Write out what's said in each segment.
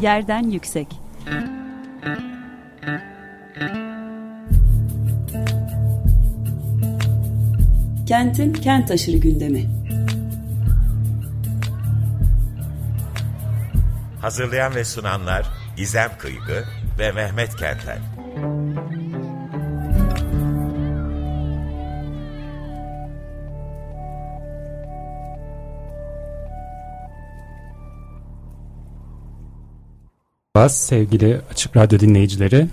Yerden Yüksek Kentin kent aşırı gündemi Hazırlayan ve sunanlar Gizem Kıygı ve Mehmet Kentler. Sevgili Açık Radyo dinleyicileri,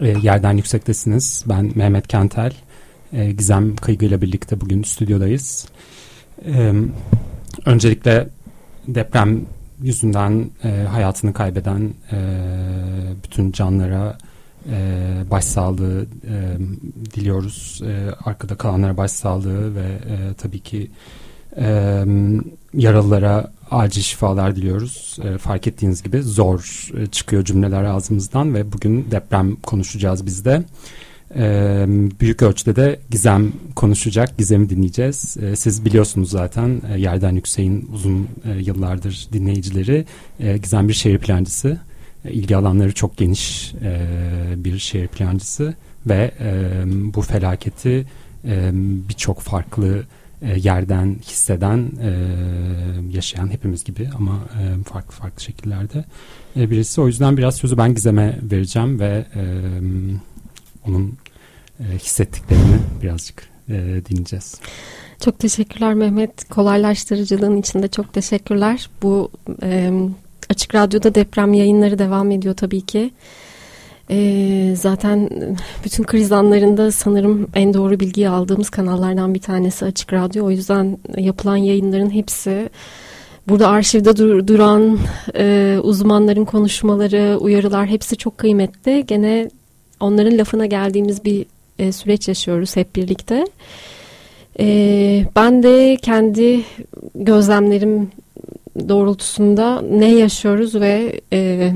e, yerden yüksektesiniz. Ben Mehmet Kentel, e, Gizem Kıygı ile birlikte bugün stüdyodayız. E, öncelikle deprem yüzünden e, hayatını kaybeden e, bütün canlara e, başsağlığı e, diliyoruz. E, arkada kalanlara başsağlığı ve e, tabii ki yaralılara acil şifalar diliyoruz. E, fark ettiğiniz gibi zor e, çıkıyor cümleler ağzımızdan ve bugün deprem konuşacağız biz de. E, büyük ölçüde de Gizem konuşacak. Gizem'i dinleyeceğiz. E, siz biliyorsunuz zaten e, Yerden Yüksek'in uzun e, yıllardır dinleyicileri. E, Gizem bir şehir plancısı. E, ilgi alanları çok geniş e, bir şehir plancısı ve e, bu felaketi e, birçok farklı e, yerden hisseden, e, yaşayan hepimiz gibi ama e, farklı farklı şekillerde birisi. O yüzden biraz sözü ben Gizem'e vereceğim ve onun hissettiklerini birazcık dinleyeceğiz. Çok teşekkürler Mehmet. Kolaylaştırıcılığın için de çok teşekkürler. Bu Açık Radyo'da deprem yayınları devam ediyor tabii ki. E, zaten bütün kriz anlarında sanırım en doğru bilgiyi aldığımız kanallardan bir tanesi Açık Radyo. O yüzden yapılan yayınların hepsi burada arşivde dur, duran e, uzmanların konuşmaları, uyarılar hepsi çok kıymetli. Gene onların lafına geldiğimiz bir e, süreç yaşıyoruz hep birlikte. E, ben de kendi gözlemlerim doğrultusunda ne yaşıyoruz ve e,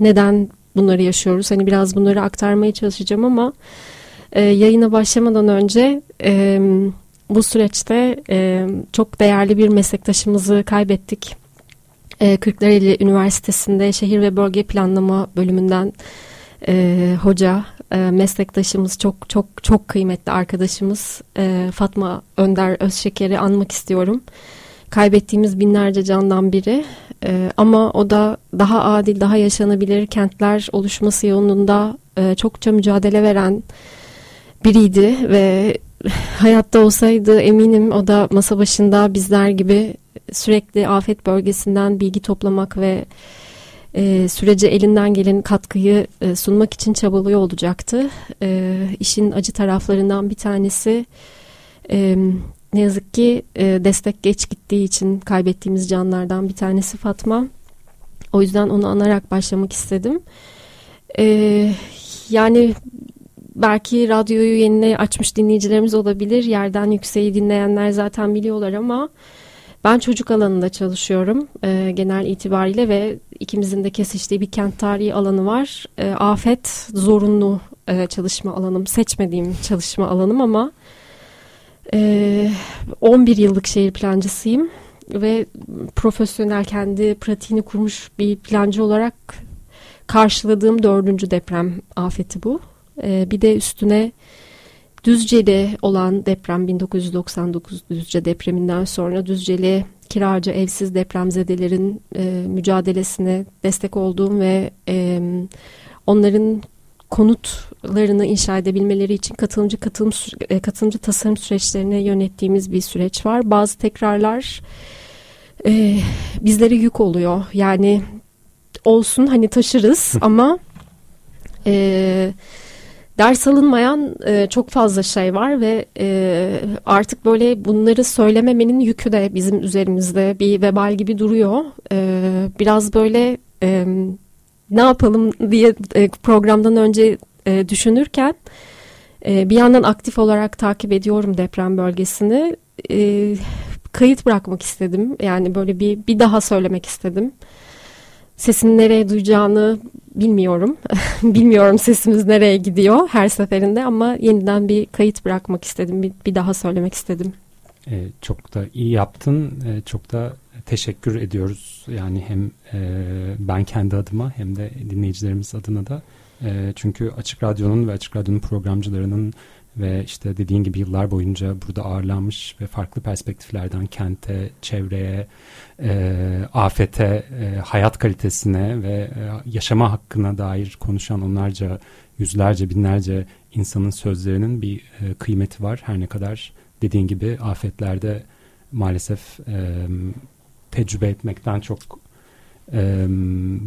neden bunları yaşıyoruz. Hani biraz bunları aktarmaya çalışacağım ama e, yayına başlamadan önce e, bu süreçte e, çok değerli bir meslektaşımızı kaybettik. E, Kırklareli Üniversitesi'nde şehir ve bölge planlama bölümünden e, hoca e, meslektaşımız çok çok çok kıymetli arkadaşımız e, Fatma Önder Özşeker'i anmak istiyorum. Kaybettiğimiz binlerce candan biri e, ama o da daha adil, daha yaşanabilir kentler oluşması yolunda e, çokça mücadele veren biriydi ve hayatta olsaydı eminim o da masa başında bizler gibi sürekli afet bölgesinden bilgi toplamak ve e, sürece elinden gelen katkıyı e, sunmak için çabalıyor olacaktı. E, işin acı taraflarından bir tanesi e, ne yazık ki e, destek geç gittiği için kaybettiğimiz canlardan bir tanesi Fatma. O yüzden onu anarak başlamak istedim. E, yani belki radyoyu yenine açmış dinleyicilerimiz olabilir. Yerden yükseği dinleyenler zaten biliyorlar ama ben çocuk alanında çalışıyorum e, genel itibariyle ve ikimizin de kesiştiği bir kent tarihi alanı var. Afet zorunlu çalışma alanım, seçmediğim çalışma alanım ama e, 11 yıllık şehir plancısıyım ve profesyonel kendi pratiğini kurmuş bir plancı olarak karşıladığım dördüncü deprem afeti bu. E, bir de üstüne Düzce'de olan deprem 1999 Düzce depreminden sonra Düzce'li kiracı evsiz depremzedelerin e, mücadelesine destek olduğum ve e, onların konutlarını inşa edebilmeleri için katılımcı katılım e, katılımcı tasarım süreçlerini yönettiğimiz bir süreç var. Bazı tekrarlar e, bizlere yük oluyor. Yani olsun hani taşırız ama e, ders alınmayan e, çok fazla şey var ve e, artık böyle bunları söylememenin yükü de bizim üzerimizde bir vebal gibi duruyor. E, biraz böyle e, ne yapalım diye e, programdan önce e, düşünürken e, bir yandan aktif olarak takip ediyorum deprem bölgesini. E, kayıt bırakmak istedim. Yani böyle bir bir daha söylemek istedim. Sesini nereye duyacağını bilmiyorum. bilmiyorum sesimiz nereye gidiyor her seferinde ama yeniden bir kayıt bırakmak istedim. Bir, bir daha söylemek istedim. Ee, çok da iyi yaptın. Ee, çok da teşekkür ediyoruz. Yani hem e, ben kendi adıma hem de dinleyicilerimiz adına da. E, çünkü Açık Radyo'nun ve Açık Radyo'nun programcılarının ve işte dediğin gibi yıllar boyunca burada ağırlanmış ve farklı perspektiflerden kente, çevreye, e, afete, e, hayat kalitesine ve e, yaşama hakkına dair konuşan onlarca, yüzlerce, binlerce insanın sözlerinin bir e, kıymeti var. Her ne kadar dediğin gibi afetlerde maalesef e, tecrübe etmekten çok e,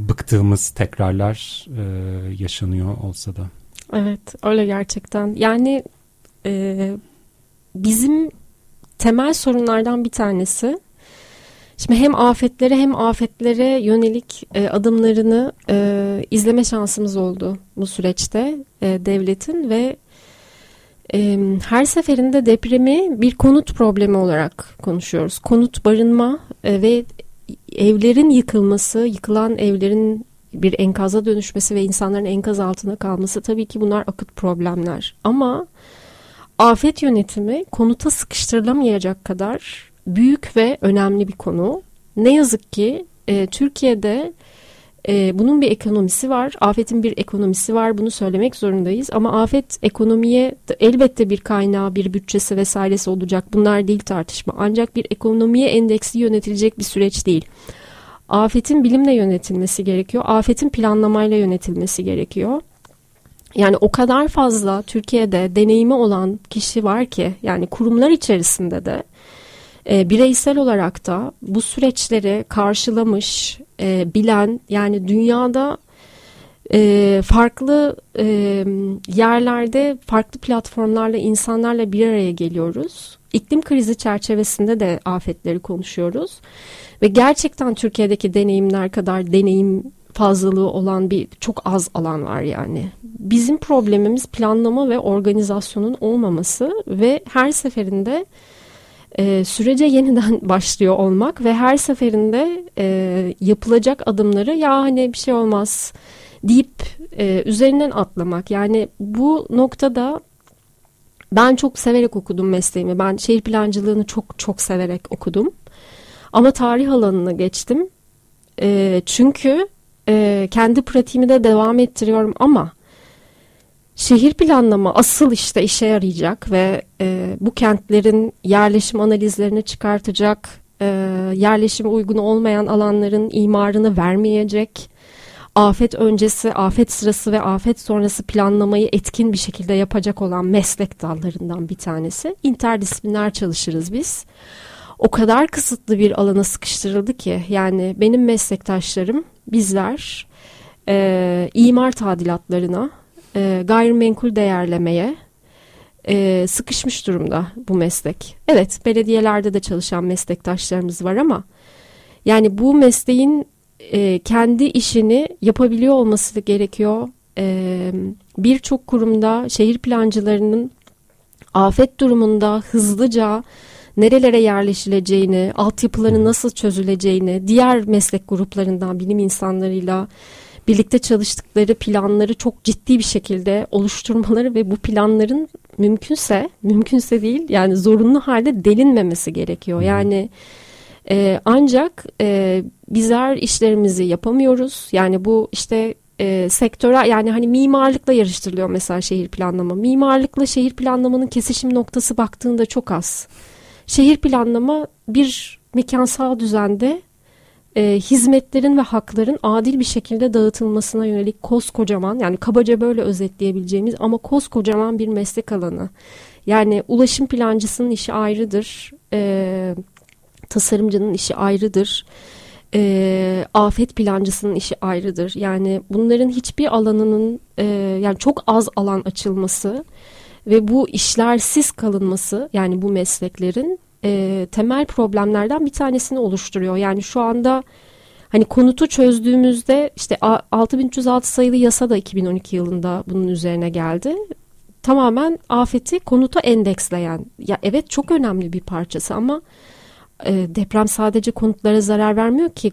bıktığımız tekrarlar e, yaşanıyor olsa da. Evet öyle gerçekten. Yani e, bizim temel sorunlardan bir tanesi Şimdi hem afetlere hem afetlere yönelik e, adımlarını e, izleme şansımız oldu bu süreçte e, devletin ve e, her seferinde depremi bir konut problemi olarak konuşuyoruz. Konut barınma e, ve evlerin yıkılması, yıkılan evlerin bir enkaza dönüşmesi ve insanların enkaz altında kalması tabii ki bunlar akut problemler. Ama afet yönetimi konuta sıkıştırılamayacak kadar büyük ve önemli bir konu. Ne yazık ki e, Türkiye'de e, bunun bir ekonomisi var. Afetin bir ekonomisi var. Bunu söylemek zorundayız. Ama afet ekonomiye elbette bir kaynağı, bir bütçesi vesairesi olacak. Bunlar değil tartışma. Ancak bir ekonomiye endeksli yönetilecek bir süreç değil. Afetin bilimle yönetilmesi gerekiyor. Afetin planlamayla yönetilmesi gerekiyor. Yani o kadar fazla Türkiye'de deneyimi olan kişi var ki yani kurumlar içerisinde de e, bireysel olarak da bu süreçleri karşılamış, e, bilen yani dünyada e, farklı e, yerlerde farklı platformlarla insanlarla bir araya geliyoruz. İklim krizi çerçevesinde de afetleri konuşuyoruz ve gerçekten Türkiye'deki deneyimler kadar deneyim fazlalığı olan bir çok az alan var yani. Bizim problemimiz planlama ve organizasyonun olmaması ve her seferinde e, sürece yeniden başlıyor olmak ve her seferinde e, yapılacak adımları ya hani bir şey olmaz deyip e, üzerinden atlamak. Yani bu noktada ben çok severek okudum mesleğimi. Ben şehir plancılığını çok çok severek okudum. Ama tarih alanına geçtim. E, çünkü e, kendi pratiğimi de devam ettiriyorum ama şehir planlama asıl işte işe yarayacak ve e, bu kentlerin yerleşim analizlerini çıkartacak, e, yerleşime uygun olmayan alanların imarını vermeyecek, afet öncesi, afet sırası ve afet sonrası planlamayı etkin bir şekilde yapacak olan meslek dallarından bir tanesi. İnterdisipliner çalışırız biz. O kadar kısıtlı bir alana sıkıştırıldı ki yani benim meslektaşlarım bizler e, imar tadilatlarına, e, gayrimenkul değerlemeye e, sıkışmış durumda bu meslek. Evet belediyelerde de çalışan meslektaşlarımız var ama yani bu mesleğin e, kendi işini yapabiliyor olması gerekiyor. E, Birçok kurumda şehir plancılarının afet durumunda hızlıca nerelere yerleşileceğini, altyapıların nasıl çözüleceğini, diğer meslek gruplarından bilim insanlarıyla birlikte çalıştıkları planları çok ciddi bir şekilde oluşturmaları ve bu planların mümkünse, mümkünse değil yani zorunlu halde delinmemesi gerekiyor. Yani e, ancak e, bizler işlerimizi yapamıyoruz. Yani bu işte e, sektöre yani hani mimarlıkla yarıştırılıyor mesela şehir planlama. Mimarlıkla şehir planlamanın kesişim noktası baktığında çok az. Şehir planlama bir mekansal düzende e, hizmetlerin ve hakların adil bir şekilde dağıtılmasına yönelik koskocaman yani kabaca böyle özetleyebileceğimiz ama koskocaman bir meslek alanı. Yani ulaşım plancısının işi ayrıdır, e, tasarımcının işi ayrıdır, e, afet plancısının işi ayrıdır. Yani bunların hiçbir alanının e, yani çok az alan açılması ve bu işlersiz kalınması yani bu mesleklerin e, temel problemlerden bir tanesini oluşturuyor. Yani şu anda hani konutu çözdüğümüzde işte 6306 sayılı yasa da 2012 yılında bunun üzerine geldi. Tamamen afeti konuta endeksleyen. Ya evet çok önemli bir parçası ama e, deprem sadece konutlara zarar vermiyor ki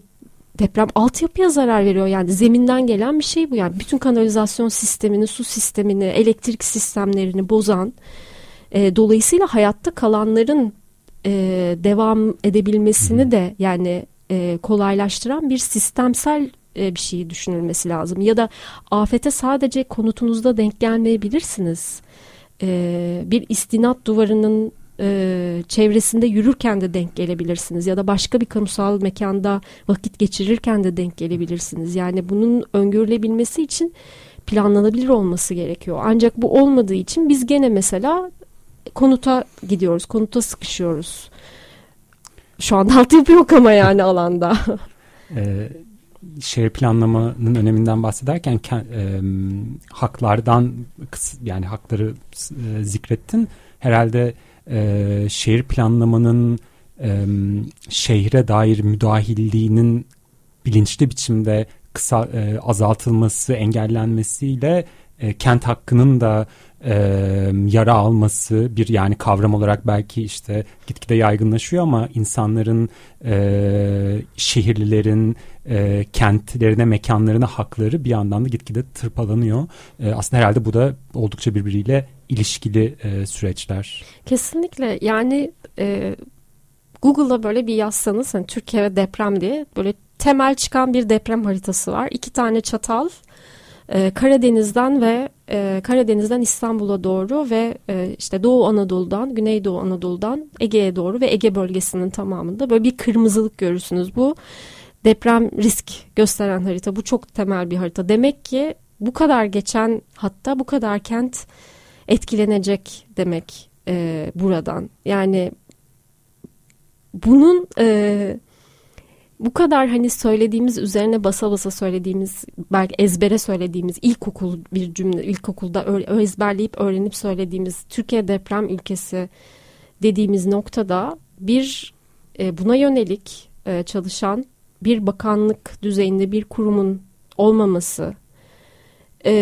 deprem altyapıya zarar veriyor. Yani zeminden gelen bir şey bu. Yani bütün kanalizasyon sistemini, su sistemini, elektrik sistemlerini bozan, e, dolayısıyla hayatta kalanların e, devam edebilmesini de yani e, kolaylaştıran bir sistemsel e, bir şey düşünülmesi lazım. Ya da afete sadece konutunuzda denk gelmeyebilirsiniz. E, bir istinat duvarının e, çevresinde yürürken de denk gelebilirsiniz ya da başka bir kamusal mekanda vakit geçirirken de denk gelebilirsiniz. Yani bunun öngörülebilmesi için planlanabilir olması gerekiyor. Ancak bu olmadığı için biz gene mesela konuta gidiyoruz, konuta sıkışıyoruz. Şu anda altyapı yok ama yani alanda. Ee, şehir planlamanın öneminden bahsederken e, haklardan yani hakları e, zikrettin. Herhalde e, şehir planlamanın e, şehre dair müdahilliğinin bilinçli biçimde kısa e, azaltılması, engellenmesiyle e, kent hakkının da e, yara alması bir yani kavram olarak belki işte gitgide yaygınlaşıyor ama insanların e, şehirlilerin e, kentlerine mekanlarına hakları bir yandan da gitgide tırpalanıyor. E, aslında herhalde bu da oldukça birbiriyle ilişkili e, süreçler. Kesinlikle yani e, Google'da böyle bir yazsanız hani Türkiye ve deprem diye böyle temel çıkan bir deprem haritası var. İki tane çatal e, Karadeniz'den ve e, Karadeniz'den İstanbul'a doğru ve e, işte Doğu Anadolu'dan, Güneydoğu Anadolu'dan Ege'ye doğru ve Ege bölgesinin tamamında böyle bir kırmızılık görürsünüz. Bu deprem risk gösteren harita. Bu çok temel bir harita. Demek ki bu kadar geçen hatta bu kadar kent etkilenecek demek e, buradan. Yani bunun e, bu kadar hani söylediğimiz üzerine basa basa söylediğimiz belki ezbere söylediğimiz ilkokul bir cümle ilkokulda ezberleyip öğrenip söylediğimiz Türkiye deprem ülkesi dediğimiz noktada bir e, buna yönelik e, çalışan bir bakanlık düzeyinde bir kurumun olmaması e,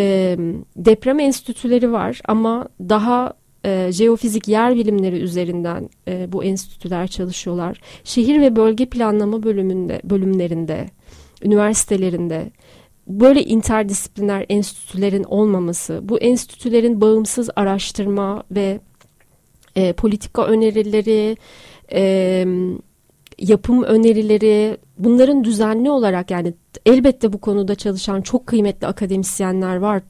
deprem enstitüleri var ama daha e, jeofizik yer bilimleri üzerinden e, bu enstitüler çalışıyorlar. Şehir ve bölge planlama bölümünde bölümlerinde, üniversitelerinde böyle interdisipliner enstitülerin olmaması, bu enstitülerin bağımsız araştırma ve e, politika önerileri, e, yapım önerileri bunların düzenli olarak yani elbette bu konuda çalışan çok kıymetli akademisyenler var.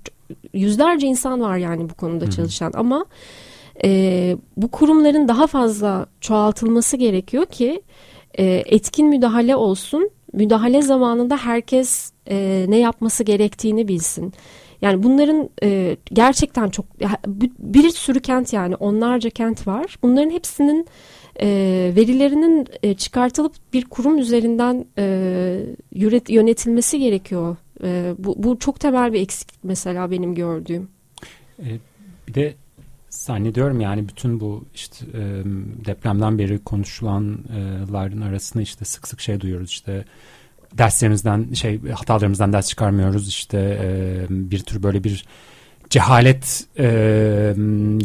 Yüzlerce insan var yani bu konuda Hı-hı. çalışan ama e, bu kurumların daha fazla çoğaltılması gerekiyor ki e, etkin müdahale olsun. Müdahale zamanında herkes e, ne yapması gerektiğini bilsin. Yani bunların e, gerçekten çok bir sürü kent yani onlarca kent var. Bunların hepsinin e, verilerinin e, çıkartılıp bir kurum üzerinden e, yönetilmesi gerekiyor. E, bu, bu çok temel bir eksiklik mesela benim gördüğüm. E, bir de zannediyorum yani bütün bu işte e, depremden beri konuşulanların arasında işte sık sık şey duyuyoruz işte derslerimizden şey hatalarımızdan ders çıkarmıyoruz işte e, bir tür böyle bir cehalet e,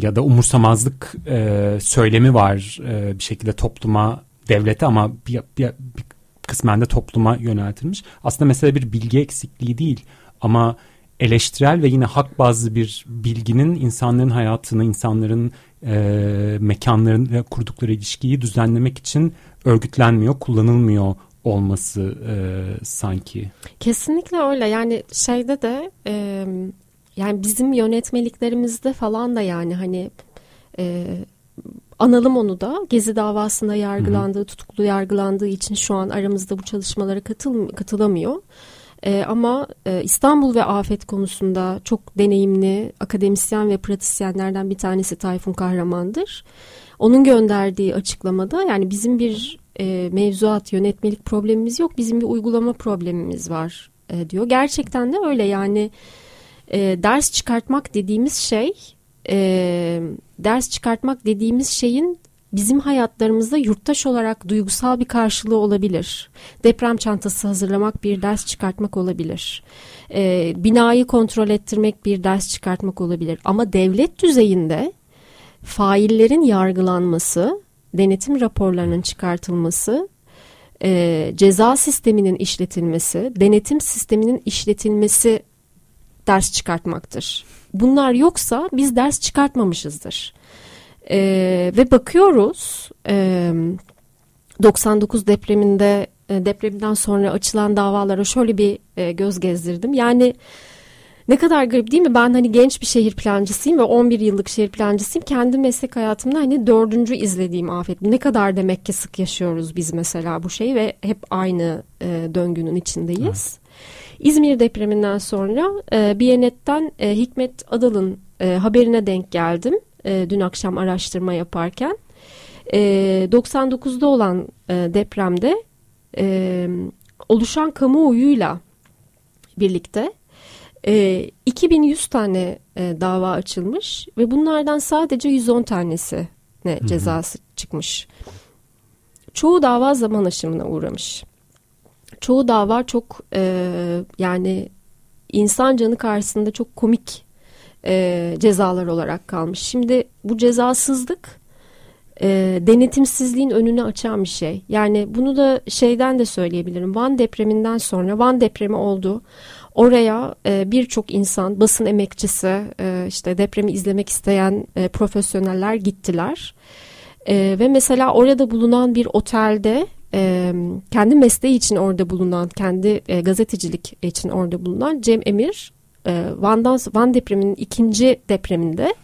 ya da umursamazlık e, söylemi var e, bir şekilde topluma devlete ama bir, bir, bir kısmen de topluma yöneltilmiş. Aslında mesela bir bilgi eksikliği değil ama eleştirel ve yine hak bazlı bir bilginin insanların hayatını, insanların e, mekanlarıyla kurdukları ilişkiyi düzenlemek için örgütlenmiyor, kullanılmıyor olması e, sanki. Kesinlikle öyle. Yani şeyde de e, yani bizim yönetmeliklerimizde falan da yani hani e, analım onu da Gezi davasında yargılandığı, Hı-hı. tutuklu yargılandığı için şu an aramızda bu çalışmalara katıl, katılamıyor. E, ama e, İstanbul ve afet konusunda çok deneyimli akademisyen ve pratisyenlerden bir tanesi Tayfun Kahraman'dır. Onun gönderdiği açıklamada yani bizim bir e, mevzuat yönetmelik problemimiz yok bizim bir uygulama problemimiz var e, diyor. Gerçekten de öyle yani e, ders çıkartmak dediğimiz şey e, ders çıkartmak dediğimiz şeyin bizim hayatlarımızda yurttaş olarak duygusal bir karşılığı olabilir. Deprem çantası hazırlamak bir ders çıkartmak olabilir. E, binayı kontrol ettirmek bir ders çıkartmak olabilir. Ama devlet düzeyinde faillerin yargılanması, denetim raporlarının çıkartılması, e, ceza sisteminin işletilmesi, denetim sisteminin işletilmesi ders çıkartmaktır. Bunlar yoksa biz ders çıkartmamışızdır. E, ve bakıyoruz e, 99 depreminde e, depreminden sonra açılan davalara şöyle bir e, göz gezdirdim. Yani ne kadar garip değil mi? Ben hani genç bir şehir plancısıyım ve 11 yıllık şehir plancısıyım. Kendi meslek hayatımda hani dördüncü izlediğim afet. Ne kadar demek ki sık yaşıyoruz biz mesela bu şeyi ve hep aynı e, döngünün içindeyiz. Evet. İzmir depreminden sonra e, Biyanet'ten Hikmet Adal'ın haberine denk geldim. E, dün akşam araştırma yaparken. E, 99'da olan e, depremde e, oluşan kamuoyuyla birlikte e, 2100 tane e, dava açılmış ve bunlardan sadece 110 tanesi ne cezası çıkmış. Çoğu dava zaman aşımına uğramış. Çoğu dava çok e, yani insan canı karşısında çok komik e, cezalar olarak kalmış. Şimdi bu cezasızlık e, denetimsizliğin önünü açan bir şey. Yani bunu da şeyden de söyleyebilirim. Van depreminden sonra Van depremi oldu. Oraya e, birçok insan, basın emekçisi, e, işte depremi izlemek isteyen e, profesyoneller gittiler. E, ve mesela orada bulunan bir otelde e, kendi mesleği için orada bulunan, kendi e, gazetecilik için orada bulunan Cem Emir, e, Van'dan, Van depreminin ikinci depreminde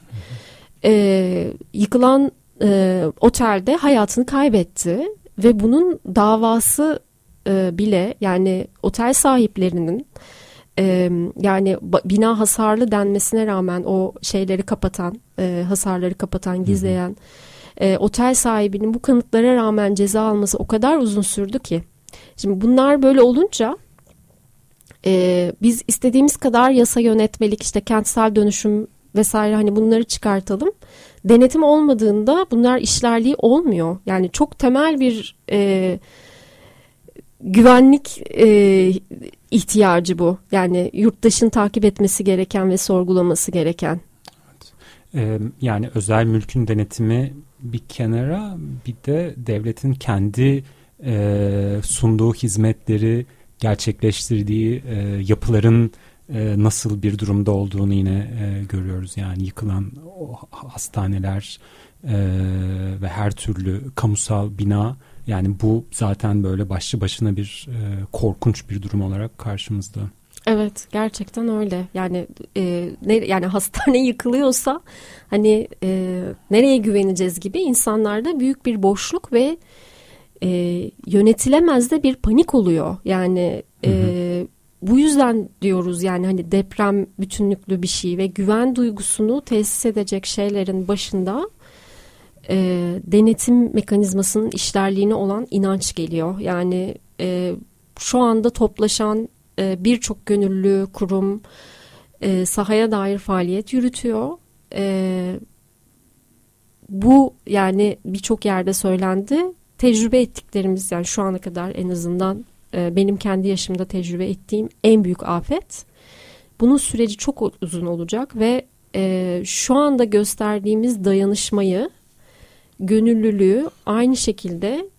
e, yıkılan e, otelde hayatını kaybetti ve bunun davası e, bile yani otel sahiplerinin e, yani bina hasarlı denmesine rağmen o şeyleri kapatan e, hasarları kapatan gizleyen e, otel sahibinin bu kanıtlara rağmen ceza alması o kadar uzun sürdü ki. Şimdi bunlar böyle olunca e, biz istediğimiz kadar yasa yönetmelik işte kentsel dönüşüm vesaire hani bunları çıkartalım denetim olmadığında bunlar işlerliği olmuyor. Yani çok temel bir e, güvenlik e, ihtiyacı bu. Yani yurttaşın takip etmesi gereken ve sorgulaması gereken. Evet. Ee, yani özel mülkün denetimi bir kenara bir de devletin kendi e, sunduğu hizmetleri gerçekleştirdiği e, yapıların e, nasıl bir durumda olduğunu yine e, görüyoruz. Yani yıkılan o hastaneler e, ve her türlü kamusal bina yani bu zaten böyle başlı başına bir e, korkunç bir durum olarak karşımızda. Evet gerçekten öyle yani e, ne, yani hastane yıkılıyorsa hani e, nereye güveneceğiz gibi insanlarda büyük bir boşluk ve e, yönetilemez de bir panik oluyor yani e, hı hı bu yüzden diyoruz yani hani deprem bütünlüklü bir şey ve güven duygusunu tesis edecek şeylerin başında e, denetim mekanizmasının işlerliğine olan inanç geliyor. Yani e, şu anda toplaşan e, birçok gönüllü kurum e, sahaya dair faaliyet yürütüyor. E, bu yani birçok yerde söylendi. Tecrübe ettiklerimiz yani şu ana kadar en azından e, benim kendi yaşımda tecrübe ettiğim en büyük afet. Bunun süreci çok uzun olacak ve e, şu anda gösterdiğimiz dayanışmayı, gönüllülüğü aynı şekilde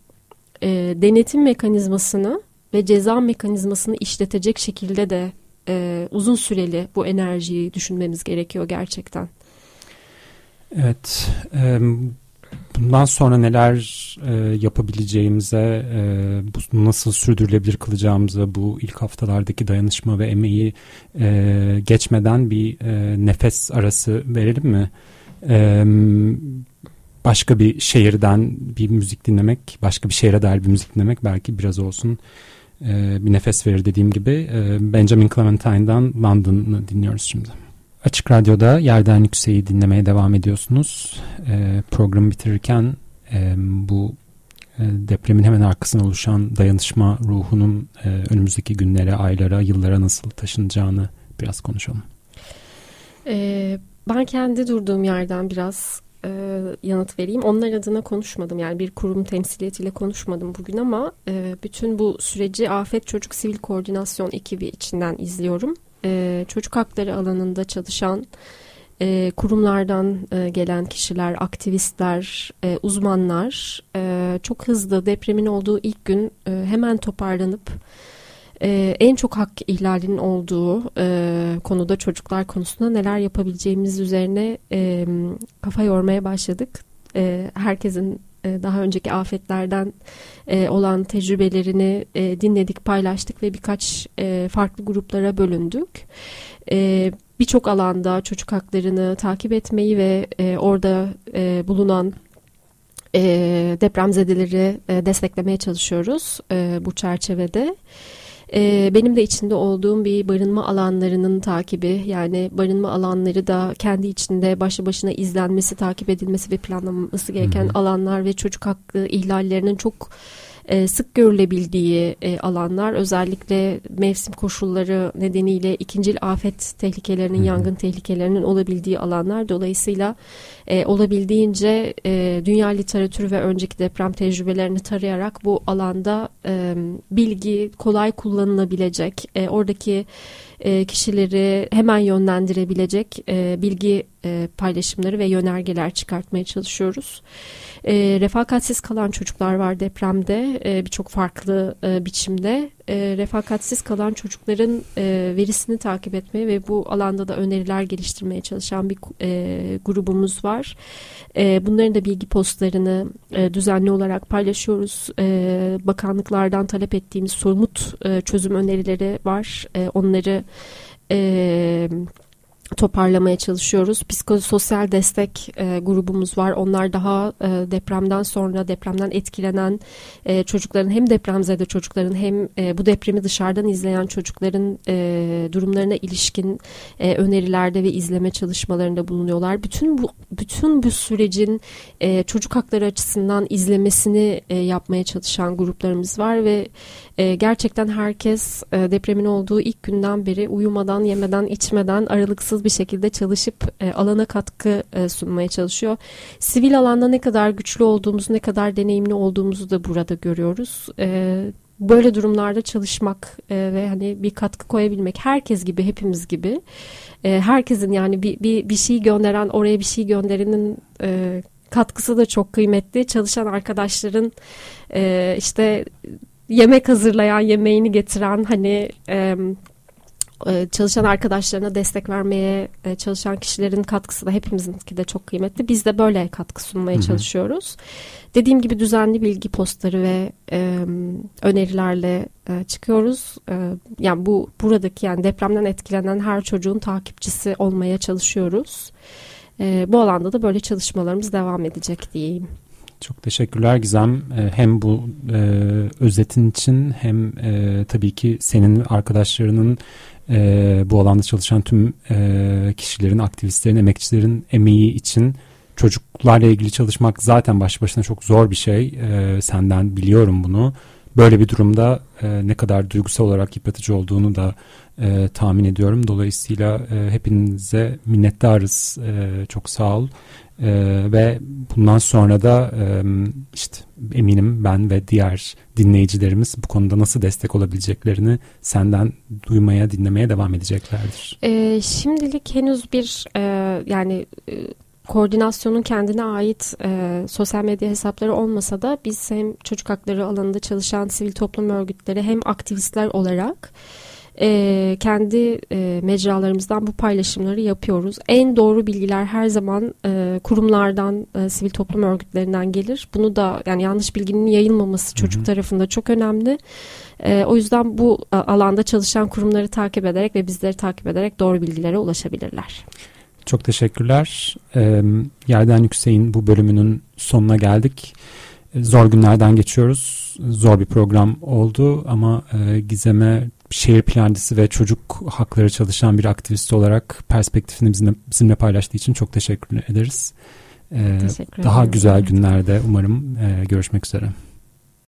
e, denetim mekanizmasını ve ceza mekanizmasını işletecek şekilde de e, uzun süreli bu enerjiyi düşünmemiz gerekiyor gerçekten. Evet, bundan sonra neler e, yapabileceğimize, e, bu nasıl sürdürülebilir kılacağımıza bu ilk haftalardaki dayanışma ve emeği e, geçmeden bir e, nefes arası verelim mi? E, başka bir şehirden bir müzik dinlemek, başka bir şehre dair bir müzik dinlemek belki biraz olsun e, bir nefes verir dediğim gibi. E, Benjamin Clementine'dan London'ı dinliyoruz şimdi. Açık Radyo'da Yerden Yükseği dinlemeye devam ediyorsunuz. E, programı bitirirken e, bu e, depremin hemen arkasına oluşan dayanışma ruhunun e, önümüzdeki günlere, aylara, yıllara nasıl taşınacağını biraz konuşalım. E, ben kendi durduğum yerden biraz e, yanıt vereyim. Onlar adına konuşmadım yani bir kurum temsiliyetiyle konuşmadım bugün ama e, bütün bu süreci Afet Çocuk Sivil Koordinasyon ekibi içinden izliyorum e, çocuk hakları alanında çalışan e, kurumlardan e, gelen kişiler, aktivistler, e, uzmanlar e, çok hızlı depremin olduğu ilk gün e, hemen toparlanıp e, en çok hak ihlalinin olduğu e, konuda çocuklar konusunda neler yapabileceğimiz üzerine e, kafa yormaya başladık. E, herkesin daha önceki afetlerden e, olan tecrübelerini e, dinledik, paylaştık ve birkaç e, farklı gruplara bölündük. E, Birçok alanda çocuk haklarını takip etmeyi ve e, orada e, bulunan e, depremzedeleri e, desteklemeye çalışıyoruz e, bu çerçevede. E, benim de içinde olduğum bir barınma alanlarının takibi yani barınma alanları da kendi içinde başlı başına izlenmesi, takip edilmesi ve planlanması gereken hı hı. alanlar ve çocuk hakkı ihlallerinin çok e, sık görülebildiği e, alanlar özellikle mevsim koşulları nedeniyle ikincil afet tehlikelerinin, Hı-hı. yangın tehlikelerinin olabildiği alanlar. Dolayısıyla e, olabildiğince e, dünya literatürü ve önceki deprem tecrübelerini tarayarak bu alanda e, bilgi kolay kullanılabilecek, e, oradaki e, kişileri hemen yönlendirebilecek e, bilgi e, paylaşımları ve yönergeler çıkartmaya çalışıyoruz. E, refakatsiz kalan çocuklar var depremde birçok farklı biçimde. E, refakatsiz kalan çocukların verisini takip etmeye ve bu alanda da öneriler geliştirmeye çalışan bir grubumuz var. Bunların da bilgi postlarını düzenli olarak paylaşıyoruz. Bakanlıklardan talep ettiğimiz somut çözüm önerileri var. Onları e, toparlamaya çalışıyoruz. Psikososyal destek e, grubumuz var. Onlar daha e, depremden sonra depremden etkilenen e, çocukların hem depremzede çocukların hem e, bu depremi dışarıdan izleyen çocukların e, durumlarına ilişkin e, önerilerde ve izleme çalışmalarında bulunuyorlar. Bütün bu bütün bu sürecin e, çocuk hakları açısından izlemesini e, yapmaya çalışan gruplarımız var ve e, gerçekten herkes e, depremin olduğu ilk günden beri uyumadan, yemeden, içmeden aralıksız bir şekilde çalışıp e, alana katkı e, sunmaya çalışıyor. Sivil alanda ne kadar güçlü olduğumuzu, ne kadar deneyimli olduğumuzu da burada görüyoruz. E, böyle durumlarda çalışmak e, ve hani bir katkı koyabilmek herkes gibi hepimiz gibi e, herkesin yani bir, bir bir şey gönderen oraya bir şey gönderenin e, katkısı da çok kıymetli çalışan arkadaşların e, işte yemek hazırlayan, yemeğini getiren hani e, çalışan arkadaşlarına destek vermeye e, çalışan kişilerin katkısı da hepimizinki de çok kıymetli. Biz de böyle katkı sunmaya Hı-hı. çalışıyoruz. Dediğim gibi düzenli bilgi postları ve e, önerilerle e, çıkıyoruz. E, yani bu buradaki yani depremden etkilenen her çocuğun takipçisi olmaya çalışıyoruz. E, bu alanda da böyle çalışmalarımız devam edecek diyeyim. Çok teşekkürler Gizem. Ee, hem bu e, özetin için hem e, tabii ki senin arkadaşlarının e, bu alanda çalışan tüm e, kişilerin, aktivistlerin, emekçilerin emeği için çocuklarla ilgili çalışmak zaten baş başına çok zor bir şey. E, senden biliyorum bunu. Böyle bir durumda e, ne kadar duygusal olarak yıpratıcı olduğunu da e, tahmin ediyorum. Dolayısıyla e, hepinize minnettarız. E, çok sağ ol. Ee, ve bundan sonra da e, işte eminim ben ve diğer dinleyicilerimiz bu konuda nasıl destek olabileceklerini senden duymaya, dinlemeye devam edeceklerdir. E, şimdilik henüz bir e, yani e, koordinasyonun kendine ait e, sosyal medya hesapları olmasa da biz hem çocuk hakları alanında çalışan sivil toplum örgütleri hem aktivistler olarak e, kendi e, mecralarımızdan bu paylaşımları yapıyoruz. En doğru bilgiler her zaman e, kurumlardan, e, sivil toplum örgütlerinden gelir. Bunu da yani yanlış bilginin yayılmaması çocuk Hı-hı. tarafında çok önemli. E, o yüzden bu alanda çalışan kurumları takip ederek ve bizleri takip ederek doğru bilgilere ulaşabilirler. Çok teşekkürler. E, Yerden Yüksek'in bu bölümünün sonuna geldik. Zor günlerden geçiyoruz. Zor bir program oldu ama e, Gizem'e şehir plancısı ve çocuk hakları çalışan bir aktivist olarak perspektifini bizimle, bizimle paylaştığı için çok teşekkür ederiz. Ee, teşekkür daha güzel günlerde umarım e, görüşmek üzere.